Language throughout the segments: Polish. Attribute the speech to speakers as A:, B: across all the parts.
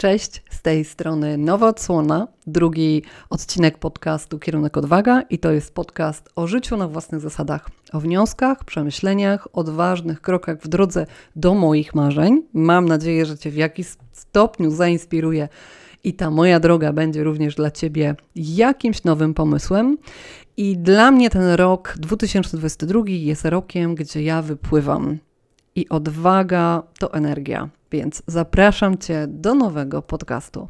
A: Cześć, z tej strony Nowa Odsłona, drugi odcinek podcastu Kierunek Odwaga i to jest podcast o życiu na własnych zasadach, o wnioskach, przemyśleniach, odważnych krokach w drodze do moich marzeń. Mam nadzieję, że Cię w jakiś stopniu zainspiruje i ta moja droga będzie również dla Ciebie jakimś nowym pomysłem. I dla mnie ten rok 2022 jest rokiem, gdzie ja wypływam. I odwaga to energia. Więc zapraszam Cię do nowego podcastu.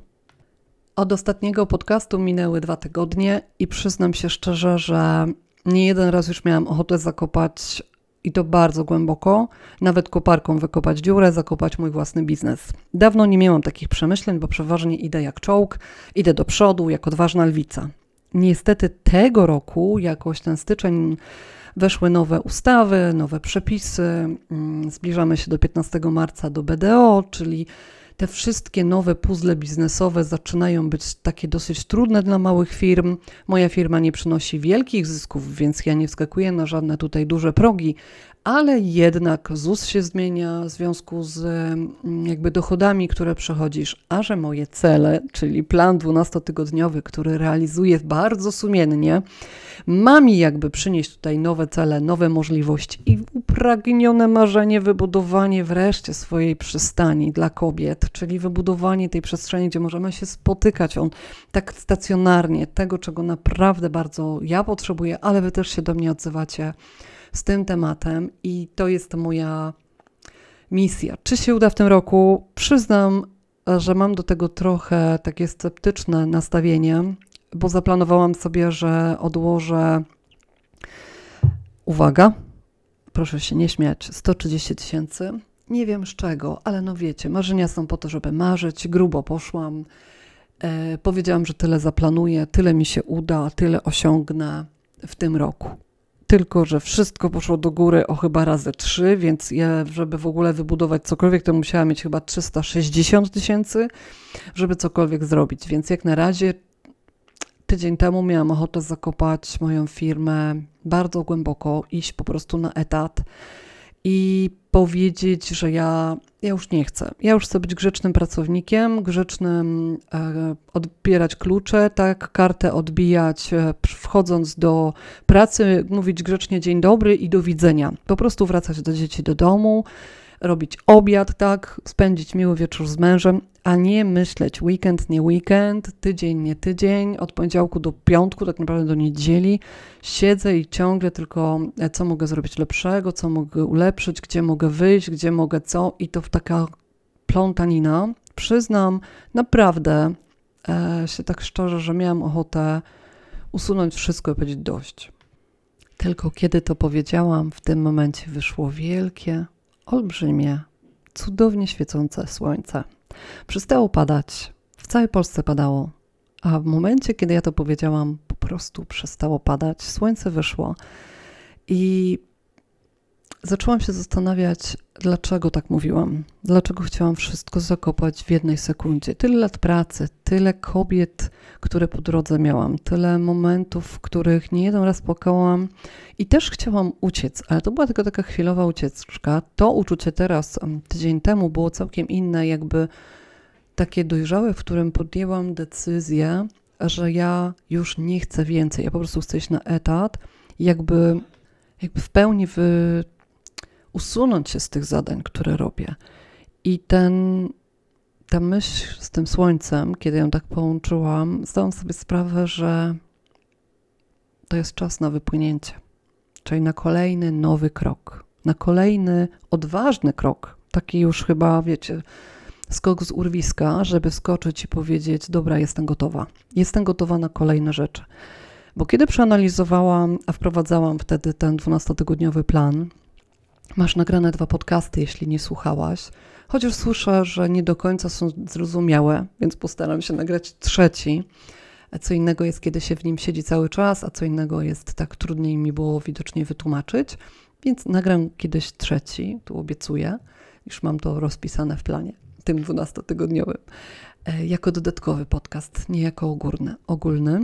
A: Od ostatniego podcastu minęły dwa tygodnie i przyznam się szczerze, że nie jeden raz już miałam ochotę zakopać i to bardzo głęboko, nawet koparką wykopać dziurę, zakopać mój własny biznes. Dawno nie miałam takich przemyśleń, bo przeważnie idę jak czołg, idę do przodu, jak odważna lwica. Niestety tego roku jakoś ten styczeń Weszły nowe ustawy, nowe przepisy. Mm, zbliżamy się do 15 marca do BDO, czyli te wszystkie nowe puzzle biznesowe zaczynają być takie dosyć trudne dla małych firm. Moja firma nie przynosi wielkich zysków, więc ja nie wskakuję na żadne tutaj duże progi, ale jednak ZUS się zmienia w związku z mm, jakby dochodami, które przechodzisz, a że moje cele, czyli plan 12-tygodniowy, który realizuję bardzo sumiennie, ma mi jakby przynieść tutaj nowe cele, nowe możliwości i upragnione marzenie wybudowanie wreszcie swojej przystani dla kobiet, czyli wybudowanie tej przestrzeni, gdzie możemy się spotykać on tak stacjonarnie, tego czego naprawdę bardzo ja potrzebuję, ale wy też się do mnie odzywacie z tym tematem i to jest moja misja. Czy się uda w tym roku? Przyznam, że mam do tego trochę takie sceptyczne nastawienie, bo zaplanowałam sobie, że odłożę. Uwaga, proszę się nie śmiać, 130 tysięcy. Nie wiem z czego, ale no wiecie, marzenia są po to, żeby marzyć. Grubo poszłam. E, powiedziałam, że tyle zaplanuję, tyle mi się uda, tyle osiągnę w tym roku tylko że wszystko poszło do góry o chyba razy trzy, więc ja, żeby w ogóle wybudować cokolwiek, to musiałam mieć chyba 360 tysięcy, żeby cokolwiek zrobić. Więc jak na razie tydzień temu miałam ochotę zakopać moją firmę bardzo głęboko, iść po prostu na etat i powiedzieć, że ja, ja już nie chcę. Ja już chcę być grzecznym pracownikiem, grzecznym, e, odbierać klucze, tak, kartę odbijać, e, wchodząc do pracy, mówić grzecznie dzień dobry i do widzenia. Po prostu wracać do dzieci do domu, robić obiad, tak, spędzić miły wieczór z mężem, a nie myśleć weekend, nie weekend, tydzień, nie tydzień, od poniedziałku do piątku, tak naprawdę do niedzieli. Siedzę i ciągle tylko, e, co mogę zrobić lepszego, co mogę ulepszyć, gdzie mogę wyjść, gdzie mogę co, i to w taka plątanina. Przyznam, naprawdę e, się tak szczerze, że miałam ochotę usunąć wszystko i powiedzieć dość. Tylko kiedy to powiedziałam, w tym momencie wyszło wielkie, olbrzymie, cudownie świecące słońce. Przestało padać. W całej Polsce padało. A w momencie, kiedy ja to powiedziałam, po prostu przestało padać, słońce wyszło. I zaczęłam się zastanawiać, dlaczego tak mówiłam. Dlaczego chciałam wszystko zakopać w jednej sekundzie. Tyle lat pracy, tyle kobiet, które po drodze miałam, tyle momentów, w których nie jeden raz płakałam i też chciałam uciec, ale to była tylko taka chwilowa ucieczka. To uczucie teraz, tydzień temu, było całkiem inne, jakby takie dojrzałe, w którym podjęłam decyzję, że ja już nie chcę więcej. Ja po prostu chcę iść na etat, jakby, jakby w pełni wy, usunąć się z tych zadań, które robię. I ten, ta myśl z tym słońcem, kiedy ją tak połączyłam, zdałam sobie sprawę, że to jest czas na wypłynięcie, czyli na kolejny nowy krok, na kolejny odważny krok, taki już chyba, wiecie, skok z urwiska, żeby skoczyć i powiedzieć: Dobra, jestem gotowa. Jestem gotowa na kolejne rzeczy. Bo kiedy przeanalizowałam, a wprowadzałam wtedy ten 12-tygodniowy plan, masz nagrane dwa podcasty, jeśli nie słuchałaś, chociaż słyszę, że nie do końca są zrozumiałe, więc postaram się nagrać trzeci. Co innego jest, kiedy się w nim siedzi cały czas, a co innego jest tak trudniej mi było widocznie wytłumaczyć, więc nagram kiedyś trzeci, tu obiecuję, już mam to rozpisane w planie tym 12-tygodniowym, e, jako dodatkowy podcast, nie jako ogólny. ogólny.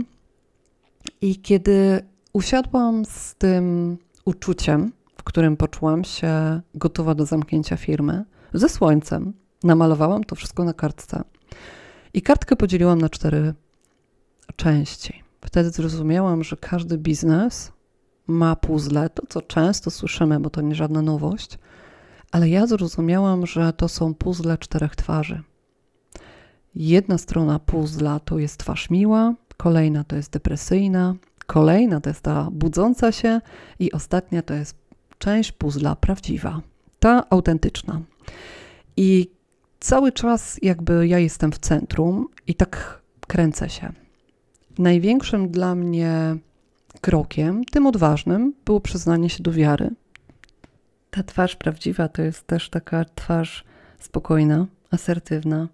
A: I kiedy usiadłam z tym uczuciem, którym poczułam się gotowa do zamknięcia firmy, ze słońcem, namalowałam to wszystko na kartce. I kartkę podzieliłam na cztery części. Wtedy zrozumiałam, że każdy biznes ma puzzle, to co często słyszymy, bo to nie żadna nowość, ale ja zrozumiałam, że to są puzzle czterech twarzy. Jedna strona puzzla to jest twarz miła, kolejna to jest depresyjna, kolejna to jest ta budząca się i ostatnia to jest część puzzla prawdziwa, ta autentyczna. I cały czas jakby ja jestem w centrum i tak kręcę się. Największym dla mnie krokiem, tym odważnym, było przyznanie się do wiary. Ta twarz prawdziwa to jest też taka twarz spokojna, asertywna,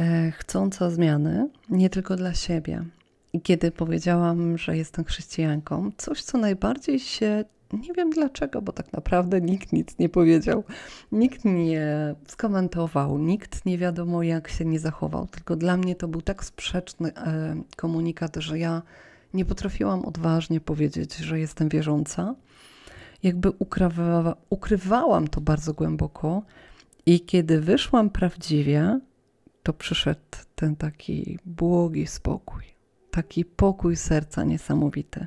A: e, chcąca zmiany, nie tylko dla siebie. I kiedy powiedziałam, że jestem chrześcijanką, coś, co najbardziej się nie wiem dlaczego, bo tak naprawdę nikt nic nie powiedział, nikt nie skomentował, nikt nie wiadomo jak się nie zachował. Tylko dla mnie to był tak sprzeczny e, komunikat, że ja nie potrafiłam odważnie powiedzieć, że jestem wierząca. Jakby ukrywa, ukrywałam to bardzo głęboko, i kiedy wyszłam prawdziwie, to przyszedł ten taki błogi spokój, taki pokój serca niesamowity.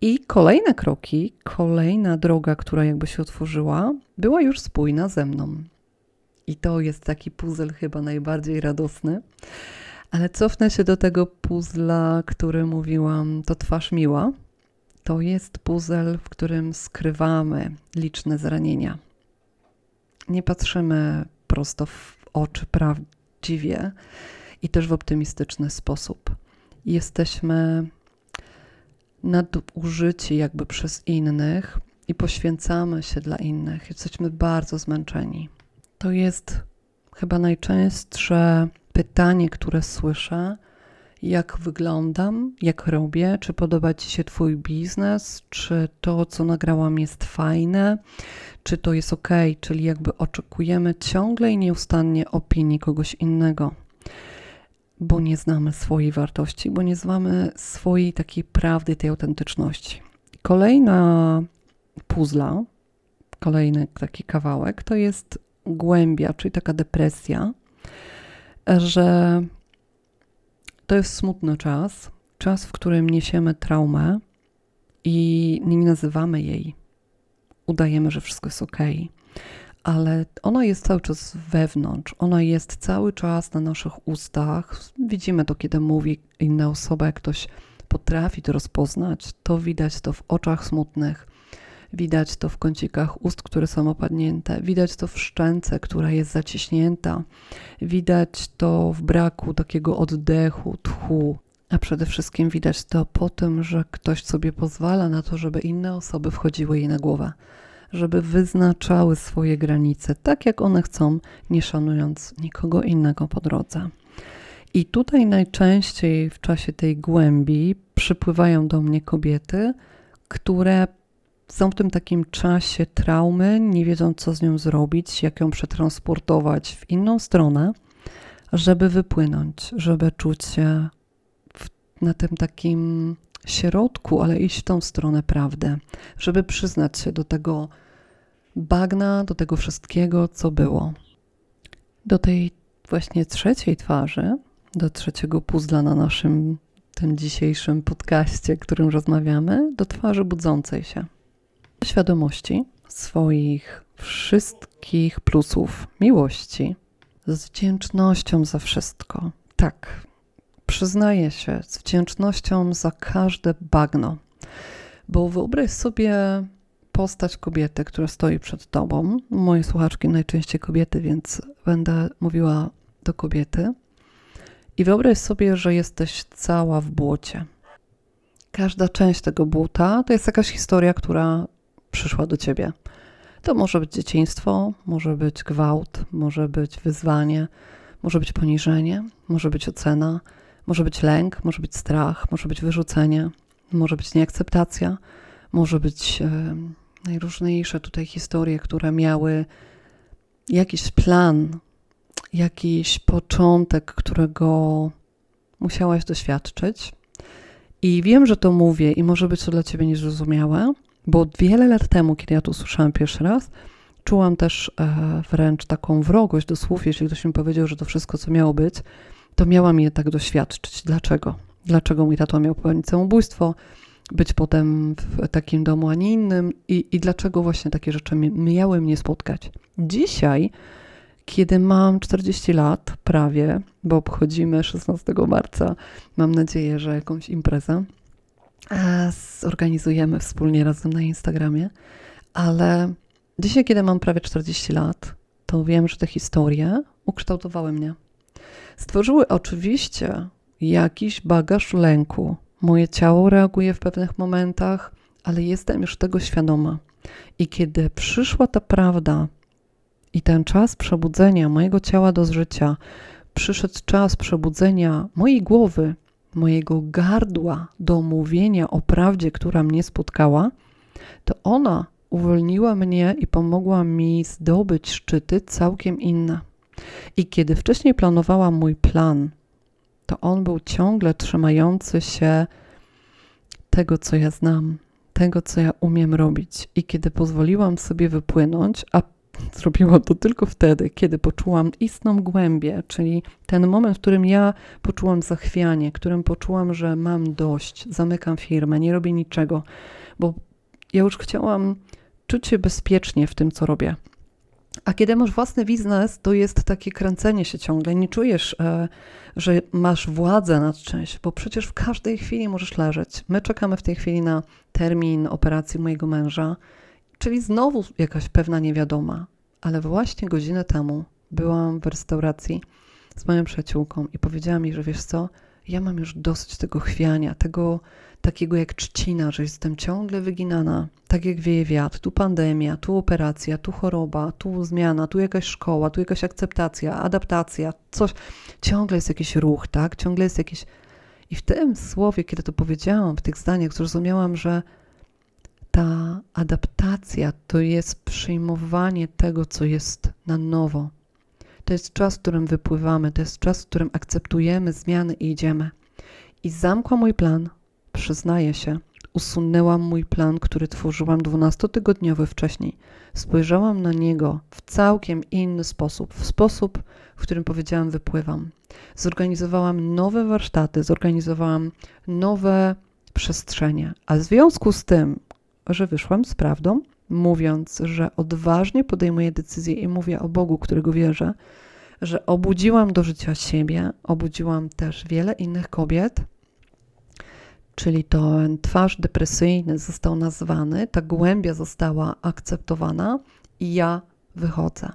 A: I kolejne kroki, kolejna droga, która jakby się otworzyła, była już spójna ze mną. I to jest taki puzzle chyba najbardziej radosny. Ale cofnę się do tego puzzla, który mówiłam, to twarz miła. To jest puzzle, w którym skrywamy liczne zranienia. Nie patrzymy prosto w oczy prawdziwie i też w optymistyczny sposób. Jesteśmy nadużyci jakby przez innych i poświęcamy się dla innych. Jesteśmy bardzo zmęczeni. To jest chyba najczęstsze pytanie, które słyszę. Jak wyglądam, jak robię, czy podoba Ci się Twój biznes, czy to, co nagrałam, jest fajne, czy to jest ok, czyli jakby oczekujemy ciągle i nieustannie opinii kogoś innego bo nie znamy swojej wartości, bo nie znamy swojej takiej prawdy, tej autentyczności. Kolejna puzla, kolejny taki kawałek to jest głębia, czyli taka depresja, że to jest smutny czas, czas, w którym niesiemy traumę i nie nazywamy jej. Udajemy, że wszystko jest ok ale ona jest cały czas wewnątrz, ona jest cały czas na naszych ustach. Widzimy to, kiedy mówi inna osoba, jak ktoś potrafi to rozpoznać, to widać to w oczach smutnych, widać to w kącikach ust, które są opadnięte, widać to w szczęce, która jest zaciśnięta, widać to w braku takiego oddechu, tchu, a przede wszystkim widać to po tym, że ktoś sobie pozwala na to, żeby inne osoby wchodziły jej na głowę żeby wyznaczały swoje granice tak, jak one chcą, nie szanując nikogo innego po drodze. I tutaj najczęściej w czasie tej głębi przypływają do mnie kobiety, które są w tym takim czasie traumy, nie wiedzą co z nią zrobić, jak ją przetransportować w inną stronę, żeby wypłynąć, żeby czuć się w, na tym takim środku, ale iść w tą stronę prawdę, żeby przyznać się do tego bagna, do tego wszystkiego, co było. Do tej właśnie trzeciej twarzy, do trzeciego puzla na naszym tym dzisiejszym podcaście, którym rozmawiamy, do twarzy budzącej się. Świadomości swoich wszystkich plusów, miłości, z wdzięcznością za wszystko. Tak, przyznaję się, z wdzięcznością za każde bagno. Bo wyobraź sobie postać kobiety, która stoi przed tobą. Moje słuchaczki najczęściej kobiety, więc będę mówiła do kobiety. I wyobraź sobie, że jesteś cała w błocie. Każda część tego błota to jest jakaś historia, która przyszła do ciebie. To może być dzieciństwo, może być gwałt, może być wyzwanie, może być poniżenie, może być ocena, może być lęk, może być strach, może być wyrzucenie, może być nieakceptacja, może być e, najróżniejsze tutaj historie, które miały jakiś plan, jakiś początek, którego musiałaś doświadczyć. I wiem, że to mówię i może być to dla ciebie niezrozumiałe, bo wiele lat temu, kiedy ja to usłyszałam pierwszy raz, czułam też e, wręcz taką wrogość do słów, jeśli ktoś mi powiedział, że to wszystko, co miało być, to miałam je tak doświadczyć. Dlaczego? Dlaczego mój tato miał popełnić samobójstwo, być potem w takim domu, a nie innym i, i dlaczego właśnie takie rzeczy miały mnie spotkać. Dzisiaj, kiedy mam 40 lat, prawie, bo obchodzimy 16 marca, mam nadzieję, że jakąś imprezę e, zorganizujemy wspólnie razem na Instagramie, ale dzisiaj, kiedy mam prawie 40 lat, to wiem, że te historie ukształtowały mnie. Stworzyły oczywiście jakiś bagaż lęku. Moje ciało reaguje w pewnych momentach, ale jestem już tego świadoma. I kiedy przyszła ta prawda i ten czas przebudzenia mojego ciała do życia, przyszedł czas przebudzenia mojej głowy, mojego gardła do mówienia o prawdzie, która mnie spotkała, to ona uwolniła mnie i pomogła mi zdobyć szczyty całkiem inne. I kiedy wcześniej planowałam mój plan, to on był ciągle trzymający się tego, co ja znam, tego, co ja umiem robić. I kiedy pozwoliłam sobie wypłynąć, a zrobiłam to tylko wtedy, kiedy poczułam istną głębię, czyli ten moment, w którym ja poczułam zachwianie, w którym poczułam, że mam dość, zamykam firmę, nie robię niczego, bo ja już chciałam czuć się bezpiecznie w tym, co robię. A kiedy masz własny biznes, to jest takie kręcenie się ciągle. Nie czujesz, e, że masz władzę nad czymś, bo przecież w każdej chwili możesz leżeć. My czekamy w tej chwili na termin operacji mojego męża, czyli znowu jakaś pewna niewiadoma. Ale właśnie godzinę temu byłam w restauracji z moją przyjaciółką i powiedziała mi, że wiesz co, ja mam już dosyć tego chwiania, tego takiego jak trzcina, że jestem ciągle wyginana, tak jak wieje wiatr, tu pandemia, tu operacja, tu choroba, tu zmiana, tu jakaś szkoła, tu jakaś akceptacja, adaptacja, coś, ciągle jest jakiś ruch, tak, ciągle jest jakiś... I w tym słowie, kiedy to powiedziałam, w tych zdaniach, zrozumiałam, że ta adaptacja to jest przyjmowanie tego, co jest na nowo. To jest czas, w którym wypływamy, to jest czas, w którym akceptujemy zmiany i idziemy. I zamkłam mój plan, przyznaję się, usunęłam mój plan, który tworzyłam 12-tygodniowy wcześniej. Spojrzałam na niego w całkiem inny sposób, w sposób, w którym powiedziałam, wypływam. Zorganizowałam nowe warsztaty, zorganizowałam nowe przestrzenie, a w związku z tym, że wyszłam z prawdą, mówiąc, że odważnie podejmuję decyzję i mówię o Bogu, którego wierzę, że obudziłam do życia siebie, obudziłam też wiele innych kobiet, czyli ten twarz depresyjny został nazwany, ta głębia została akceptowana i ja wychodzę.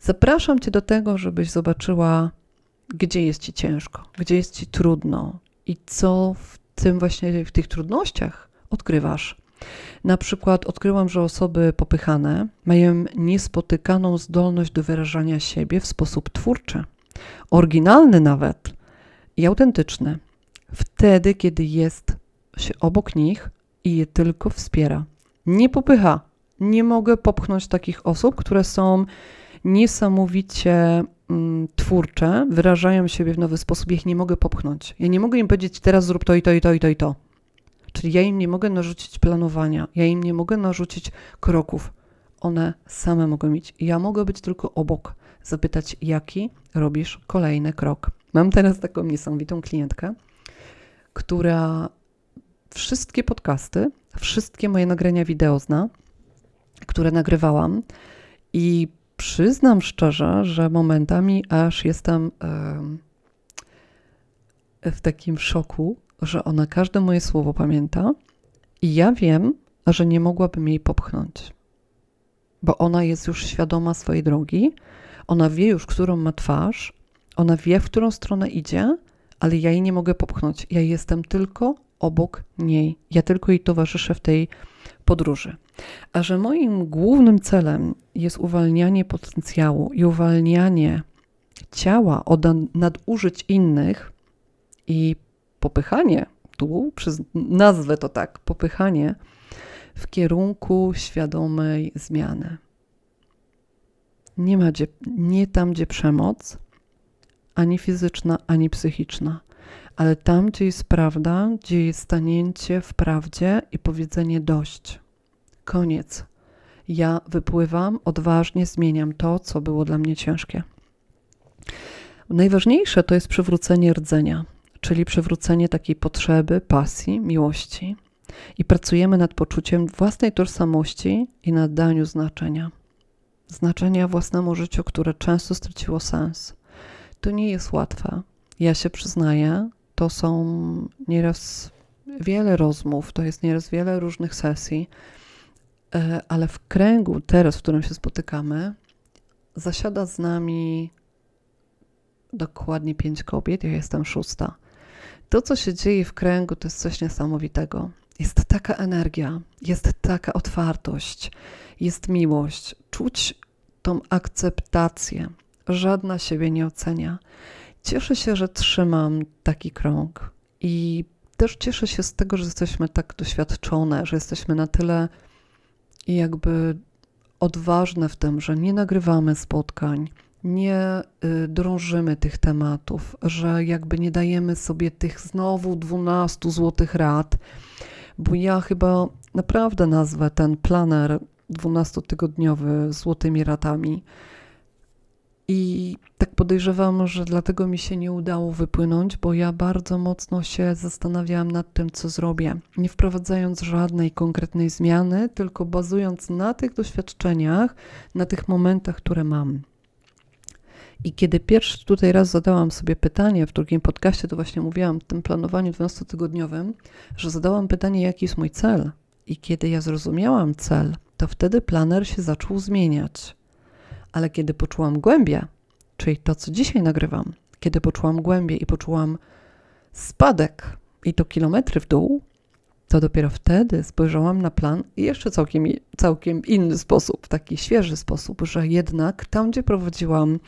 A: Zapraszam Cię do tego, żebyś zobaczyła, gdzie jest Ci ciężko, gdzie jest Ci trudno i co w tym właśnie, w tych trudnościach odkrywasz. Na przykład odkryłam, że osoby popychane mają niespotykaną zdolność do wyrażania siebie w sposób twórczy, oryginalny nawet i autentyczny wtedy, kiedy jest się obok nich i je tylko wspiera. Nie popycha. Nie mogę popchnąć takich osób, które są niesamowicie mm, twórcze, wyrażają siebie w nowy sposób, ich nie mogę popchnąć. Ja nie mogę im powiedzieć, teraz zrób to i to i to i to i to. Czyli ja im nie mogę narzucić planowania, ja im nie mogę narzucić kroków. One same mogą mieć. Ja mogę być tylko obok, zapytać, jaki robisz kolejny krok. Mam teraz taką niesamowitą klientkę, która wszystkie podcasty, wszystkie moje nagrania wideo zna, które nagrywałam i przyznam szczerze, że momentami aż jestem w takim szoku, że ona każde moje słowo pamięta i ja wiem, że nie mogłabym jej popchnąć, bo ona jest już świadoma swojej drogi, ona wie już, którą ma twarz, ona wie, w którą stronę idzie ale ja jej nie mogę popchnąć. Ja jestem tylko obok niej. Ja tylko jej towarzyszę w tej podróży. A że moim głównym celem jest uwalnianie potencjału i uwalnianie ciała od nadużyć innych i popychanie, tu przez nazwę to tak, popychanie w kierunku świadomej zmiany. Nie ma gdzie, nie tam, gdzie przemoc, ani fizyczna, ani psychiczna, ale tam, gdzie jest prawda, gdzie jest stanięcie w prawdzie i powiedzenie dość. Koniec. Ja wypływam, odważnie zmieniam to, co było dla mnie ciężkie. Najważniejsze to jest przywrócenie rdzenia, czyli przywrócenie takiej potrzeby, pasji, miłości. I pracujemy nad poczuciem własnej tożsamości i nadaniu znaczenia. Znaczenia własnemu życiu, które często straciło sens. To nie jest łatwe. Ja się przyznaję, to są nieraz wiele rozmów, to jest nieraz wiele różnych sesji, e, ale w kręgu teraz, w którym się spotykamy, zasiada z nami dokładnie pięć kobiet, ja jestem szósta. To, co się dzieje w kręgu, to jest coś niesamowitego. Jest taka energia, jest taka otwartość, jest miłość. Czuć tą akceptację. Żadna siebie nie ocenia. Cieszę się, że trzymam taki krąg i też cieszę się z tego, że jesteśmy tak doświadczone, że jesteśmy na tyle jakby odważne w tym, że nie nagrywamy spotkań, nie y, drążymy tych tematów, że jakby nie dajemy sobie tych znowu 12 złotych rad, bo ja chyba naprawdę nazwę ten planer 12-tygodniowy złotymi ratami. I tak podejrzewam, że dlatego mi się nie udało wypłynąć, bo ja bardzo mocno się zastanawiałam nad tym, co zrobię, nie wprowadzając żadnej konkretnej zmiany, tylko bazując na tych doświadczeniach, na tych momentach, które mam. I kiedy pierwszy tutaj raz zadałam sobie pytanie, w drugim podcaście to właśnie mówiłam, w tym planowaniu 12-tygodniowym, że zadałam pytanie, jaki jest mój cel. I kiedy ja zrozumiałam cel, to wtedy planer się zaczął zmieniać. Ale kiedy poczułam głębię, czyli to, co dzisiaj nagrywam, kiedy poczułam głębię i poczułam spadek i to kilometry w dół, to dopiero wtedy spojrzałam na plan i jeszcze całkiem, całkiem inny sposób, taki świeży sposób, że jednak tam, gdzie prowadziłam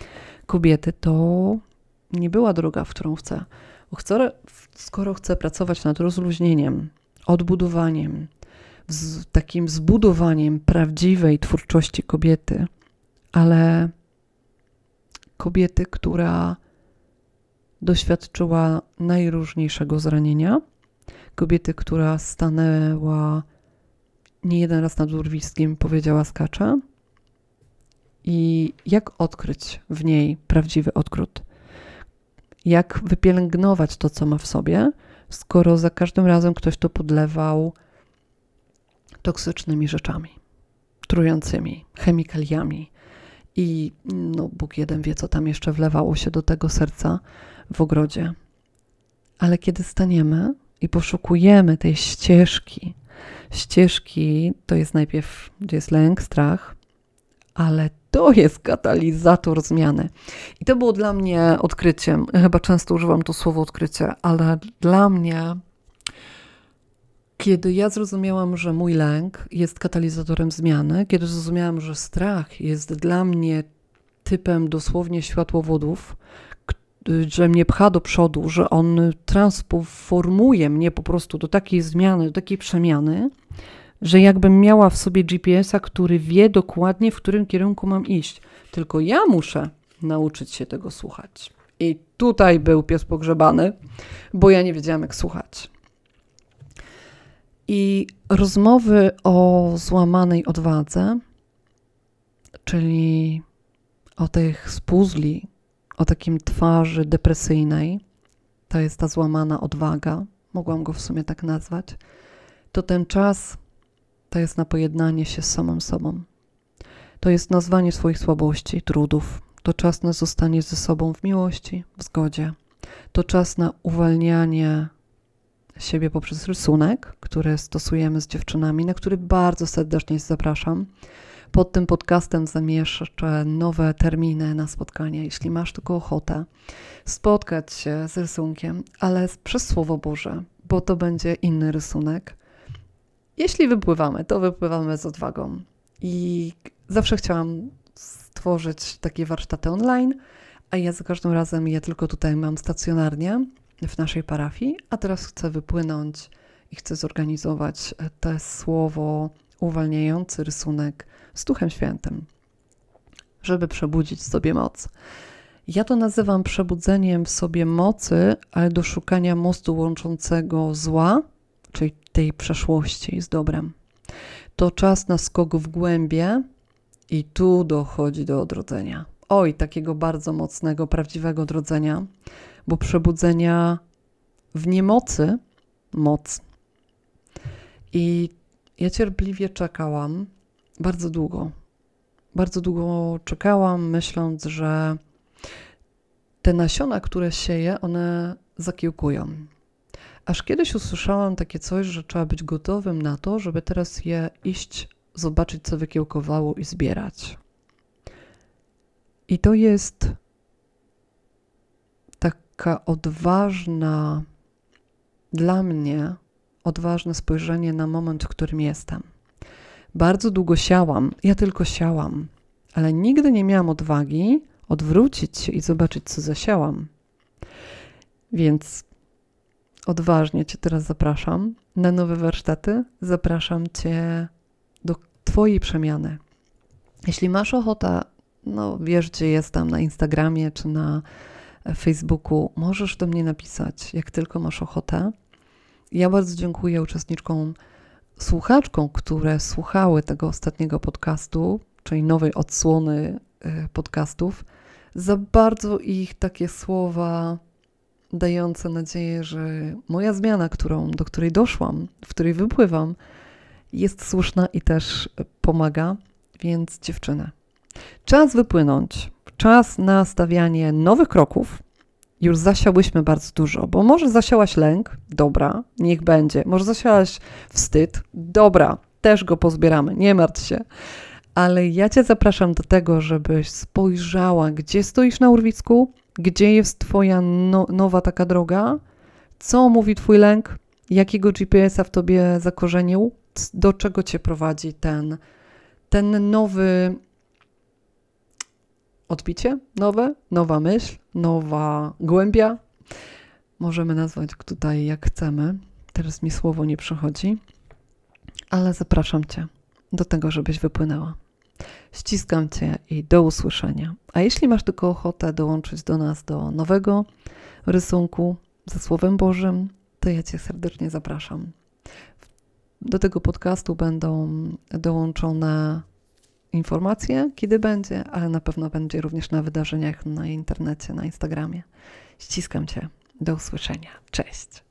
A: kobiety, to nie była droga, w którą chcę. Chcę, skoro chcę pracować nad rozluźnieniem, odbudowaniem, z takim zbudowaniem prawdziwej twórczości kobiety, ale kobiety, która doświadczyła najróżniejszego zranienia, kobiety, która stanęła nie jeden raz nad urwiskiem, powiedziała skacza. I jak odkryć w niej prawdziwy odkrót? Jak wypielęgnować to, co ma w sobie, skoro za każdym razem ktoś to podlewał toksycznymi rzeczami, trującymi, chemikaliami. I no, Bóg jeden wie, co tam jeszcze wlewało się do tego serca w ogrodzie. Ale kiedy staniemy i poszukujemy tej ścieżki, ścieżki to jest najpierw, gdzie jest lęk, strach, ale to jest katalizator zmiany. I to było dla mnie odkryciem. Chyba często używam to słowo odkrycie, ale dla mnie kiedy ja zrozumiałam, że mój lęk jest katalizatorem zmiany, kiedy zrozumiałam, że strach jest dla mnie typem dosłownie światłowodów, że mnie pcha do przodu, że on transformuje mnie po prostu do takiej zmiany, do takiej przemiany, że jakbym miała w sobie GPS-a, który wie dokładnie, w którym kierunku mam iść. Tylko ja muszę nauczyć się tego słuchać. I tutaj był pies pogrzebany, bo ja nie wiedziałam, jak słuchać. I rozmowy o złamanej odwadze, czyli o tych spuzli, o takim twarzy depresyjnej, to jest ta złamana odwaga, mogłam go w sumie tak nazwać, to ten czas to jest na pojednanie się z samym sobą. To jest nazwanie swoich słabości, trudów. To czas na zostanie ze sobą w miłości, w zgodzie. To czas na uwalnianie siebie poprzez rysunek, który stosujemy z dziewczynami, na który bardzo serdecznie zapraszam. Pod tym podcastem zamieszczę nowe terminy na spotkanie, jeśli masz tylko ochotę spotkać się z rysunkiem, ale przez Słowo Boże, bo to będzie inny rysunek. Jeśli wypływamy, to wypływamy z odwagą. I zawsze chciałam stworzyć takie warsztaty online, a ja za każdym razem je tylko tutaj mam stacjonarnie w naszej parafii, a teraz chcę wypłynąć i chcę zorganizować te słowo uwalniający rysunek z Duchem Świętym, żeby przebudzić sobie moc. Ja to nazywam przebudzeniem w sobie mocy, ale do szukania mostu łączącego zła, czyli tej przeszłości z dobrem. to czas na skok w głębie i tu dochodzi do odrodzenia. Oj, takiego bardzo mocnego, prawdziwego odrodzenia, bo przebudzenia w niemocy moc. I ja cierpliwie czekałam bardzo długo. Bardzo długo czekałam, myśląc, że te nasiona, które sieję, one zakiełkują. Aż kiedyś usłyszałam takie coś, że trzeba być gotowym na to, żeby teraz je iść, zobaczyć, co wykiełkowało i zbierać. I to jest taka odważna, dla mnie, odważne spojrzenie na moment, w którym jestem. Bardzo długo siałam, ja tylko siałam, ale nigdy nie miałam odwagi odwrócić się i zobaczyć, co zasiałam. Więc odważnie Cię teraz zapraszam na nowe warsztaty. Zapraszam Cię do Twojej przemiany. Jeśli masz ochotę, no wiesz, gdzie jestem, na Instagramie czy na Facebooku, możesz do mnie napisać, jak tylko masz ochotę. Ja bardzo dziękuję uczestniczkom, słuchaczkom, które słuchały tego ostatniego podcastu, czyli nowej odsłony y, podcastów, za bardzo ich takie słowa dające nadzieję, że moja zmiana, którą, do której doszłam, w której wypływam, jest słuszna i też pomaga. Więc dziewczyny, czas wypłynąć, czas na stawianie nowych kroków. Już zasiałyśmy bardzo dużo, bo może zasiałaś lęk, dobra, niech będzie. Może zasiałaś wstyd, dobra, też go pozbieramy, nie martw się. Ale ja Cię zapraszam do tego, żebyś spojrzała, gdzie stoisz na urwisku, gdzie jest Twoja no, nowa taka droga, co mówi Twój lęk, jakiego GPS-a w Tobie zakorzenił, do czego Cię prowadzi ten, ten nowy odbicie, nowe, nowa myśl, nowa głębia. Możemy nazwać tutaj jak chcemy. Teraz mi słowo nie przychodzi, ale zapraszam Cię do tego, żebyś wypłynęła. Ściskam Cię i do usłyszenia. A jeśli masz tylko ochotę dołączyć do nas do nowego rysunku ze Słowem Bożym, to ja Cię serdecznie zapraszam. Do tego podcastu będą dołączone informacje, kiedy będzie, ale na pewno będzie również na wydarzeniach na internecie, na Instagramie. Ściskam Cię. Do usłyszenia. Cześć.